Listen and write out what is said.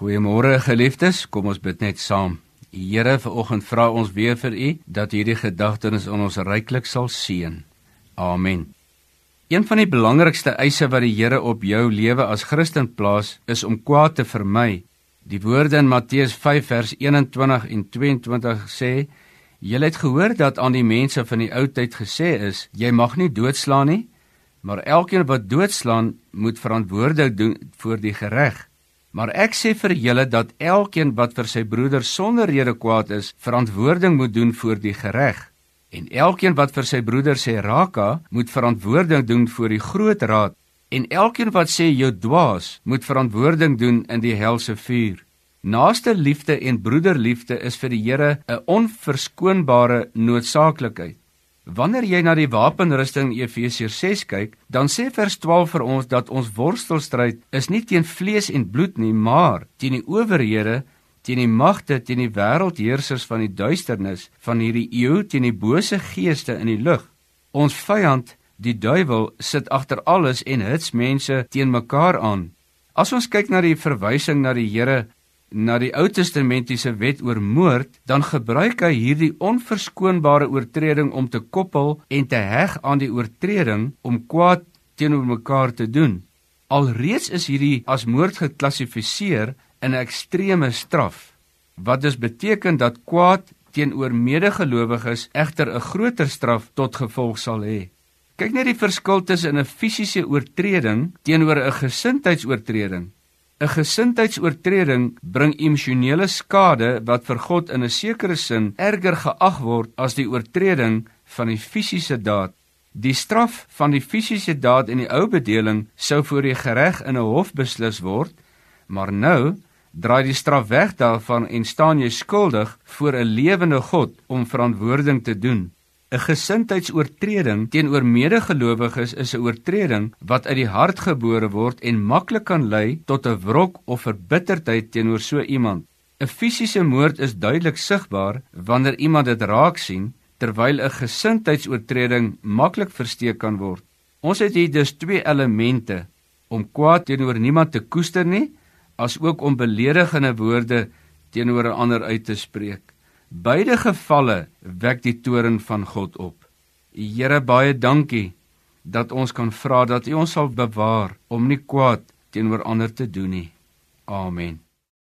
Goeiemôre geliefdes, kom ons bid net saam. Here, vanoggend vra ons weer vir U dat hierdie gedagtenis in ons ryklik sal seën. Amen. Een van die belangrikste eise wat die Here op jou lewe as Christen plaas, is om kwaad te vermy. Die woorde in Matteus 5 vers 21 en 22 sê: "Julle het gehoor dat aan die mense van die ou tyd gesê is: Jy mag nie doodslaan nie, maar elkeen wat doodslaan, moet verantwoordelik doen voor die reg." Maar ek sê vir julle dat elkeen wat vir sy broeder sonder rede kwaad is, verantwoording moet doen voor die reg. En elkeen wat vir sy broeder sê raka, moet verantwoording doen voor die groot raad. En elkeen wat sê jy dwaas, moet verantwoording doen in die helse vuur. Naaste liefde en broederliefde is vir die Here 'n onverskoonbare noodsaaklikheid. Wanneer jy na die wapenrusting Efesiërs 6 kyk, dan sê vers 12 vir ons dat ons worstelstryd is nie teen vlees en bloed nie, maar teen die owerhede, teen die magte, teen die wêreldheersers van die duisternis van hierdie eeu, teen die bose geeste in die lug. Ons vyand, die duiwel, sit agter alles en hits mense teen mekaar aan. As ons kyk na die verwysing na die Here na die Ou Testamentiese wet oor moord, dan gebruik hy hierdie onverskoonbare oortreding om te koppel en te heg aan die oortreding om kwaad teenoor mekaar te doen. Alreeds is hierdie as moord geklassifiseer in 'n ekstreme straf, wat dus beteken dat kwaad teenoor medegelowiges egter 'n groter straf tot gevolg sal hê. Kyk net die verskil tussen 'n fisiese oortreding teenoor 'n gesindheidsoortreding. 'n Gesindheidsoortreding bring emosionele skade wat vir God in 'n sekere sin erger geag word as die oortreding van die fisiese daad. Die straf van die fisiese daad in die ou bedeling sou voor die reg in 'n hof beslis word, maar nou draai die straf weg daarvan en staan jy skuldig voor 'n lewende God om verantwoording te doen. 'n Gesindheidsoortreding teenoor medegelowiges is 'n oortreding wat uit die hart gebore word en maklik kan lei tot 'n wrok of verbitterdheid teenoor so iemand. 'n Fisiese moord is duidelik sigbaar wanneer iemand dit raak sien, terwyl 'n gesindheidsoortreding maklik versteek kan word. Ons het hier dus twee elemente om kwaad teenoor niemand te koester nie, as ook om beledigende woorde teenoor 'n ander uit te spreek. Beide gevalle wek die toorn van God op. Here baie dankie dat ons kan vra dat U ons sal bewaar om nie kwaad teenoor ander te doen nie. Amen.